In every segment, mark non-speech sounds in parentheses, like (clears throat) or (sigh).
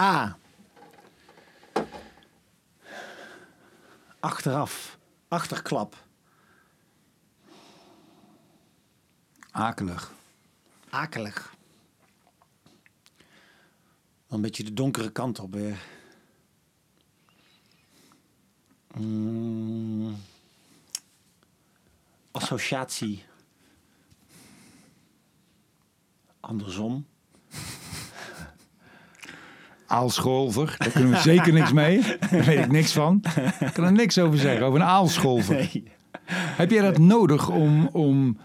A. Achteraf. Achterklap. Akelig. Akelig. Een beetje de donkere kant op weer. Mm. Associatie. Andersom. Aalscholver, daar kunnen we zeker niks mee. Daar weet ik niks van. Ik kan er niks over zeggen, over een aalscholver. Nee. Heb jij dat nodig om, om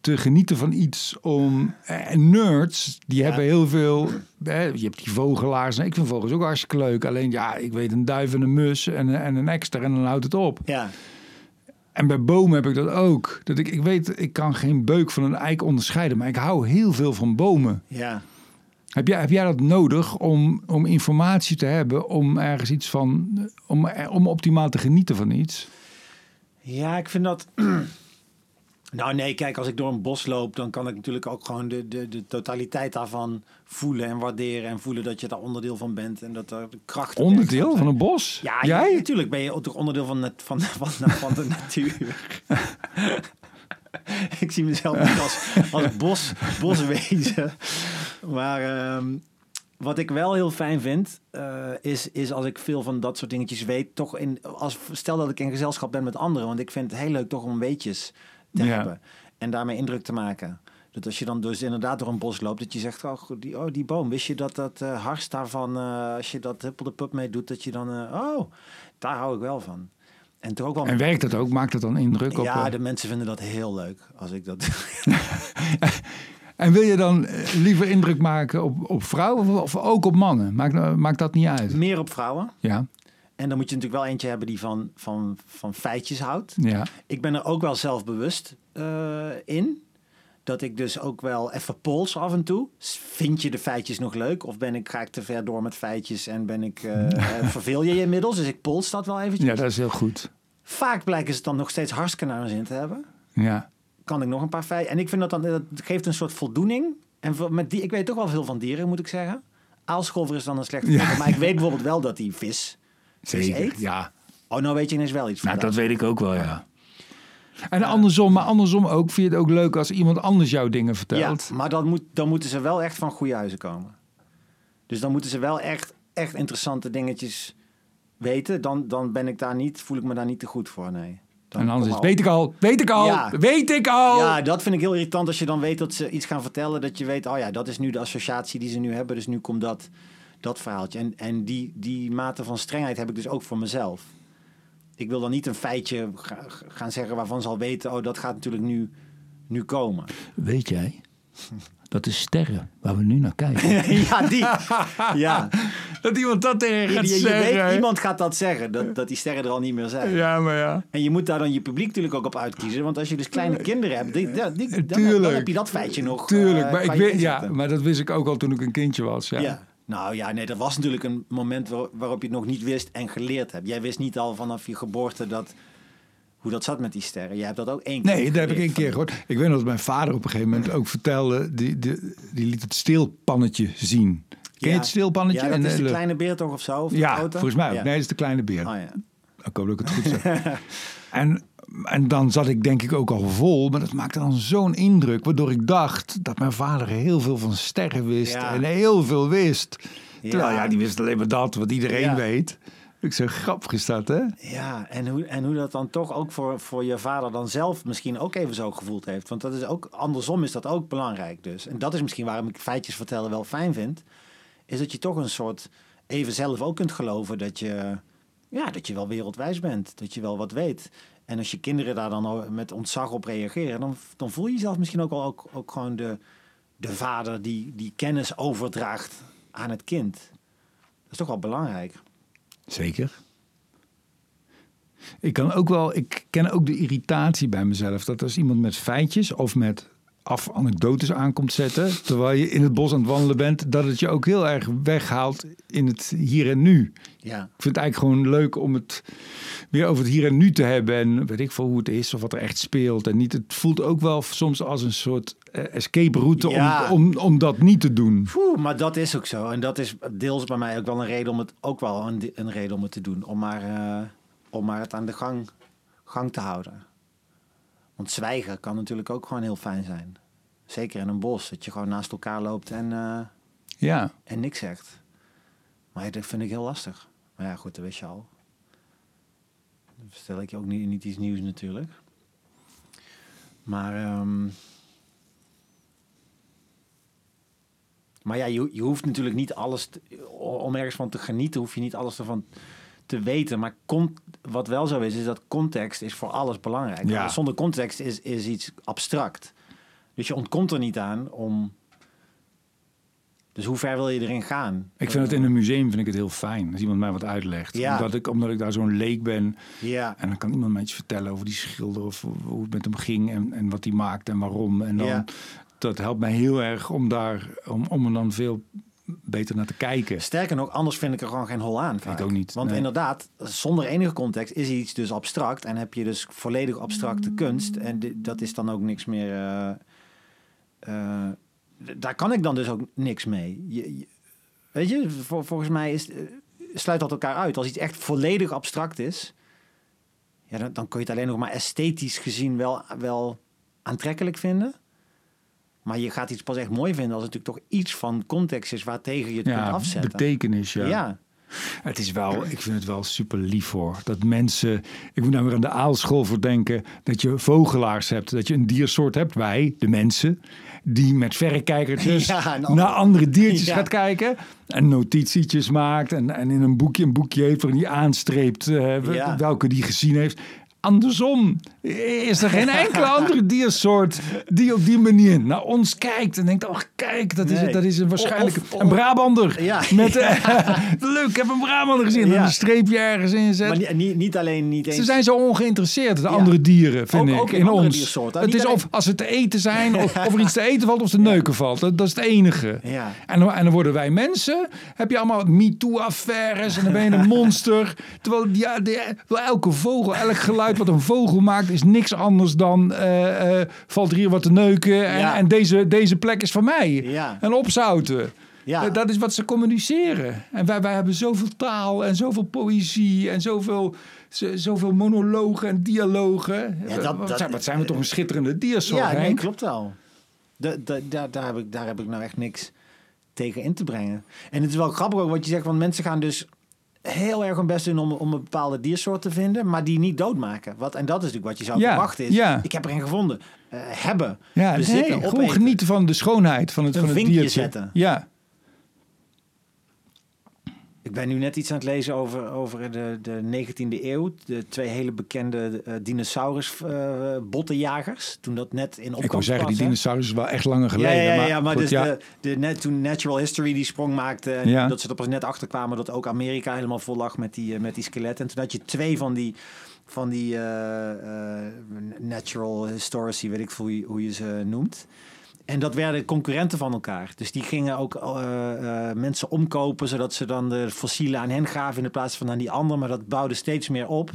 te genieten van iets? Om, eh, nerds, die hebben heel veel... Eh, je hebt die vogelaars. Ik vind vogels ook hartstikke leuk. Alleen ja, ik weet een duif en een mus en, en een ekster en dan houdt het op. Ja. En bij bomen heb ik dat ook. Dat ik, ik weet, ik kan geen beuk van een eik onderscheiden. Maar ik hou heel veel van bomen. Ja. Heb jij, heb jij dat nodig om, om informatie te hebben, om ergens iets van, om, om optimaal te genieten van iets? Ja, ik vind dat. (clears throat) Nou nee, kijk, als ik door een bos loop, dan kan ik natuurlijk ook gewoon de, de, de totaliteit daarvan voelen en waarderen. En voelen dat je daar onderdeel van bent en dat er de kracht. Onderdeel van een bos? Ja, jij? natuurlijk ben je ook toch onderdeel van, het, van, van, van de natuur. (laughs) (laughs) ik zie mezelf niet als, als bos, boswezen. Maar ehm, wat ik wel heel fijn vind, eh, is, is als ik veel van dat soort dingetjes weet, toch in, als, stel dat ik in gezelschap ben met anderen, want ik vind het heel leuk toch om weetjes te Ja. hebben en daarmee indruk te maken. Dat als je dan dus inderdaad door een bos loopt, dat je zegt, oh, die, oh, die boom, wist je dat dat hars daarvan, eh, als je dat huppel de pup mee doet, dat je dan, oh, daar hou ik wel van. En toch ook wel... En werkt dat ook? Maakt dat dan indruk op? ja, de mensen vinden dat heel leuk als ik dat. (laughs) (laughs) (laughs) En wil je dan eh, liever indruk maken op, op vrouwen of, of ook op mannen? Maakt, maakt dat niet uit? Meer op vrouwen. Ja, En dan moet je natuurlijk wel eentje hebben die van, van, van feitjes houdt. ja. Ik ben er ook wel zelfbewust eh, in. Dat ik dus ook wel even pols af en toe. Vind je de feitjes nog leuk? Of ben ik, ga ik te ver door met feitjes en ben ik, eh, (laughs) eh, verveel je je inmiddels? Dus ik pols dat wel eventjes. ja, dat is heel goed. Vaak blijken ze het dan nog steeds hartstikke naar hun zin te hebben. Ja. Kan ik nog een paar feiten. En ik vind dat dan, dat geeft een soort voldoening. En voor- met die, ik weet toch wel veel van dieren, moet ik zeggen. Aalscholver is dan een slechte Ja. voorbeeld. Maar ik weet bijvoorbeeld wel dat die vis, vis Zeker, eet. ja. Oh, nou weet je ineens wel iets van Nou, dat dat. weet ik ook wel, ja. En andersom, maar andersom ook. Vind je het ook leuk als iemand anders jouw dingen Ja, vertelt? maar dan, moet, dan moeten ze wel echt van goede huizen komen. Dus dan moeten ze wel echt, echt interessante dingetjes weten. Dan, dan ben ik daar niet, voel ik me daar niet te goed voor, nee. Dan en anders is, al- weet ik al, weet ik al, Ja. weet ik al. Ja, dat vind ik heel irritant als je dan weet dat ze iets gaan vertellen. Dat je weet, oh ja, dat is nu de associatie die ze nu hebben. Dus nu komt dat, dat verhaaltje. En, en die, die mate van strengheid heb ik dus ook voor mezelf. Ik wil dan niet een feitje ga- gaan zeggen waarvan ze al weten... oh, dat gaat natuurlijk nu, nu komen. Weet jij, (laughs) dat is sterren waar we nu naar kijken. (laughs) ja, die. Ja. dat iemand dat tegen Je, gaat je- je zeggen. weet, iemand gaat dat zeggen, dat, dat die sterren er al niet meer zijn. Ja, maar ja. En je moet daar dan je publiek natuurlijk ook op uitkiezen. Want als je dus kleine kinderen hebt, die, die, die- dan, Tuurlijk. dan heb je dat feitje nog. Tuurlijk, eh, maar, ik weet, ja, maar dat wist ik ook al toen ik een kindje was. Ja. Ja. Nou ja, nee, dat was natuurlijk een moment waar- waarop je het nog niet wist en geleerd hebt. Jij wist niet al vanaf je geboorte dat, hoe dat zat met die sterren. Jij hebt dat ook één keer Nee, dat heb ik één keer gehoord. Ik weet nog dat mijn vader op een gegeven moment ook vertelde... die, die, die liet het steelpannetje zien. Ken je het steelpannetje? Ja, dat is de eh, kleine beer toch of zo? Of Ja, volgens mij ook. Ja. Nee, dat is de kleine beer. Oh, ja. Ik hoop dat ik het goed zeg. (laughs) en, en dan zat ik denk ik ook al vol. Maar dat maakte dan zo'n indruk. Waardoor ik dacht dat mijn vader heel veel van sterren wist. Ja. En heel veel wist. Terwijl Ja. ja, die wist alleen maar dat wat iedereen weet. Ik zeg, grappig is dat, hè? Ja, en hoe, en hoe dat dan toch ook voor, voor je vader dan zelf misschien ook even zo gevoeld heeft. Want dat is ook, andersom is dat ook belangrijk dus. En dat is misschien waarom ik feitjes vertellen wel fijn vind. Is dat je toch een soort even zelf ook kunt geloven dat je, ja, dat je wel wereldwijs bent. Dat je wel wat weet. En als je kinderen daar dan met ontzag op reageren, dan, dan voel je jezelf misschien ook al ook, ook gewoon de, de vader die, die kennis overdraagt aan het kind. Dat is toch wel belangrijk. Zeker. Ik kan ook wel, ik ken ook de irritatie bij mezelf dat als iemand met feitjes of met af anekdotes aan komt zetten, terwijl je in het bos aan het wandelen bent, dat het je ook heel erg weghaalt in het hier en nu. Ja. Ik vind het eigenlijk gewoon leuk om het weer over het hier en nu te hebben en weet ik veel hoe het is of wat er echt speelt. En niet, het voelt ook wel soms als een soort eh, escape route Ja. om, om, om dat niet te doen. Poeh, maar dat is ook zo. En dat is deels bij mij ook wel een reden om het ook wel een, een reden om het te doen. Om maar, eh, om maar het aan de gang, gang te houden. Want zwijgen kan natuurlijk ook gewoon heel fijn zijn. Zeker in een bos, dat je gewoon naast elkaar loopt en, eh, Ja, en niks zegt. Maar dat vind ik heel lastig. Maar ja, goed, dat wist je al. Dan vertel ik je ook niet, niet iets nieuws natuurlijk. Maar, ehm, maar ja, je, je hoeft natuurlijk niet alles, te- om ergens van te genieten, hoef je niet alles ervan te weten. Maar con- wat wel zo is, is dat context is voor alles belangrijk. Ja. Zonder context is, is iets abstract. Dus je ontkomt er niet aan om... Dus hoe ver wil je erin gaan? ik vind het in een museum vind ik het heel fijn als iemand mij wat uitlegt. Ja. Omdat, ik, omdat ik daar zo'n leek ben Ja, en dan kan iemand mij iets vertellen over die schilder of hoe het met hem ging en, en wat hij maakte en waarom. En dan, Ja. dat helpt mij heel erg om daar, om, om er dan veel beter naar te kijken. Sterker nog, anders vind ik er gewoon geen hol aan. vaak. ook niet, Want nee. inderdaad, zonder enige context is iets dus abstract. En heb je dus volledig abstracte kunst. En dat is dan ook niks meer... eh, eh, daar kan ik dan dus ook niks mee. Je, je- weet je, vol- volgens mij is, eh, sluit dat elkaar uit. Als iets echt volledig abstract is... Ja, dan, dan kun je het alleen nog maar esthetisch gezien wel, wel aantrekkelijk vinden. Maar je gaat iets pas echt mooi vinden als het natuurlijk toch iets van context is waartegen je het kunt Ja, afzetten. betekenis, ja. ja. Het is wel, ik vind het wel super lief hoor. Dat mensen, ik moet nou weer aan de aalschool voor denken, dat je vogelaars hebt. Dat je een diersoort hebt, wij, de mensen, die met verrekijkertjes (laughs) Ja, naar andere diertjes Ja. gaat kijken. En notitietjes maakt en, en in een boekje een boekje heeft waarin die aanstreept eh, Ja. welke die gezien heeft. Andersom is er geen enkele (laughs) andere diersoort die op die manier naar ons kijkt en denkt: Oh, kijk, dat is, Nee. dat is een waarschijnlijk Of- of- een Brabander. Ja. Met, (laughs) (laughs) leuk, ik heb een Brabander gezien. En Ja. een streepje ergens inzet. Maar niet, niet, alleen niet eens... Ze zijn zo ongeïnteresseerd, de andere dieren, vind Ook- ik, ook in ons. diersoorten. Het Niet is alleen- of als het te eten zijn, of, of er iets te eten valt, of te neuken valt. Dat, dat is het enige. En, dan, en dan worden wij mensen, heb je allemaal MeToo-affaires en dan ben je een monster. Terwijl ja, de, elke vogel, elk geluid wat een vogel maakt, is niks anders dan eh, eh, valt er hier wat te neuken en, Ja. en deze, deze plek is van mij. Ja. En opzouten. Ja. Eh, Dat is wat ze communiceren. En wij, wij hebben zoveel taal en zoveel poëzie en zoveel, zoveel monologen en dialogen. Ja, dat- wat, dat- zijn, wat zijn we toch een schitterende diersoort, Ja, nee, klopt wel. De, daar, daar, heb ik, daar heb ik nou echt niks tegen in te brengen. En het is wel grappig ook wat je zegt, want mensen gaan dus heel erg hun best doen om, om een bepaalde diersoort te vinden, maar die niet doodmaken. Wat, en dat is natuurlijk wat je zou Ja, verwachten. Is, ja. Ik heb er een gevonden. Eh, hebben. Ja, bezitten, nee, gewoon genieten van de schoonheid van het, Een van het diertje. zetten. Ja, Ik ben nu net iets aan het lezen over, over de, de 19e eeuw. De twee hele bekende uh, dinosaurus uh, bottenjagers. Toen dat net in opkomst ik wil zeggen, was, die dinosaurus is wel echt langer geleden. Ja, ja, ja, maar, ja, maar goed, dus ja. De, de, net, toen Natural History die sprong maakte... en Ja. dat ze er pas net achter kwamen dat ook Amerika helemaal vol lag met die, eh, met die skeletten. En toen had je twee van die, van die eh, eh, Natural Historici, weet ik veel hoe je, hoe je ze noemt. En dat werden concurrenten van elkaar. Dus die gingen ook eh, eh, mensen omkopen... zodat ze dan de fossielen aan hen gaven... in plaats van aan die ander. Maar dat bouwde steeds meer op...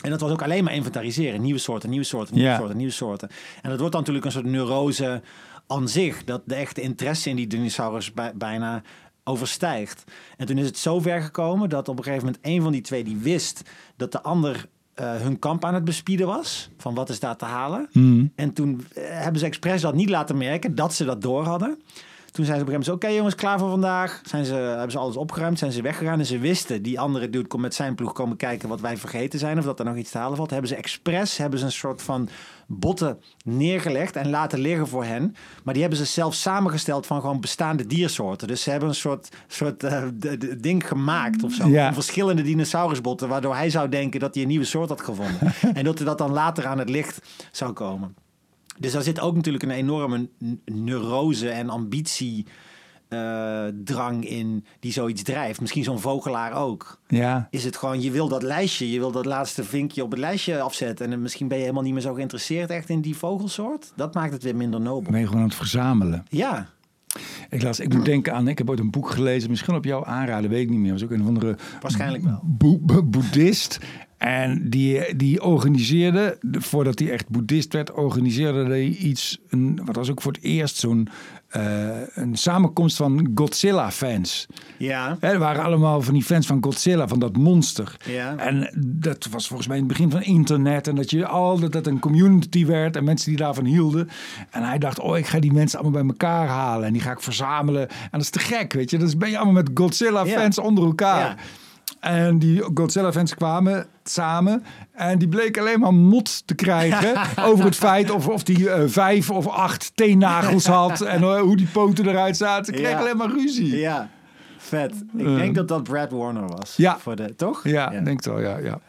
En dat was ook alleen maar inventariseren. Nieuwe soorten, nieuwe soorten, nieuwe Ja. soorten, nieuwe soorten. En dat wordt dan natuurlijk een soort neurose aan zich. Dat de echte interesse in die dinosaurus bij- bijna overstijgt. En toen is het zo ver gekomen dat op een gegeven moment een van die twee die wist dat de ander eh, hun kamp aan het bespieden was. Van wat is daar te halen. Hmm. En toen eh, hebben ze expres dat niet laten merken dat ze dat door hadden. Toen zijn ze op een gegeven moment zo, oké jongens, klaar voor vandaag. Zijn ze, hebben ze alles opgeruimd, zijn ze weggegaan. En ze wisten, die andere dude komt met zijn ploeg komen kijken wat wij vergeten zijn. Of dat er nog iets te halen valt. Hebben ze expres, hebben ze een soort van botten neergelegd en laten liggen voor hen. Maar die hebben ze zelf samengesteld van gewoon bestaande diersoorten. Dus ze hebben een soort, soort eh, ding gemaakt of zo. Ja. Van verschillende dinosaurusbotten. Waardoor hij zou denken dat hij een nieuwe soort had gevonden. (laughs) en dat hij dat dan later aan het licht zou komen. Dus daar zit ook natuurlijk een enorme neurose en ambitie eh, drang in die zoiets drijft. Misschien zo'n vogelaar ook. Ja. Is het gewoon, je wil dat lijstje, je wil dat laatste vinkje op het lijstje afzetten. En misschien ben je helemaal niet meer zo geïnteresseerd echt in die vogelsoort. Dat maakt het weer minder nobel. Ben je gewoon aan het verzamelen. Ja, Ik, las, ik moet denken aan, ik heb ooit een boek gelezen, misschien op jouw aanraden, weet ik niet meer. was ook een of andere waarschijnlijk wel. boe- boeddhist. En die, die organiseerde, voordat hij echt boeddhist werd, organiseerde hij iets, een, wat was ook voor het eerst zo'n eh, een samenkomst van Godzilla-fans. Ja, Hè, Er waren allemaal van die fans van Godzilla, van dat monster. Ja. En dat was volgens mij in het begin van internet. En dat je altijd dat een community werd en mensen die daarvan hielden. En hij dacht, oh, ik ga die mensen allemaal bij elkaar halen. En die ga ik verzamelen. En dat is te gek, weet je. Dus ben je allemaal met Godzilla-fans Ja. onder elkaar. Ja. En die Godzilla-fans kwamen samen. En die bleken alleen maar mot te krijgen (laughs) over het feit of, of die eh, vijf of acht teennagels had. En eh, hoe die poten eruit zaten. Ze kregen Ja. alleen maar ruzie. ja. Vet. Ik Eh. denk dat dat Brad Warner was. Ja. Voor de, toch? Ja, denk het wel, ja. ja.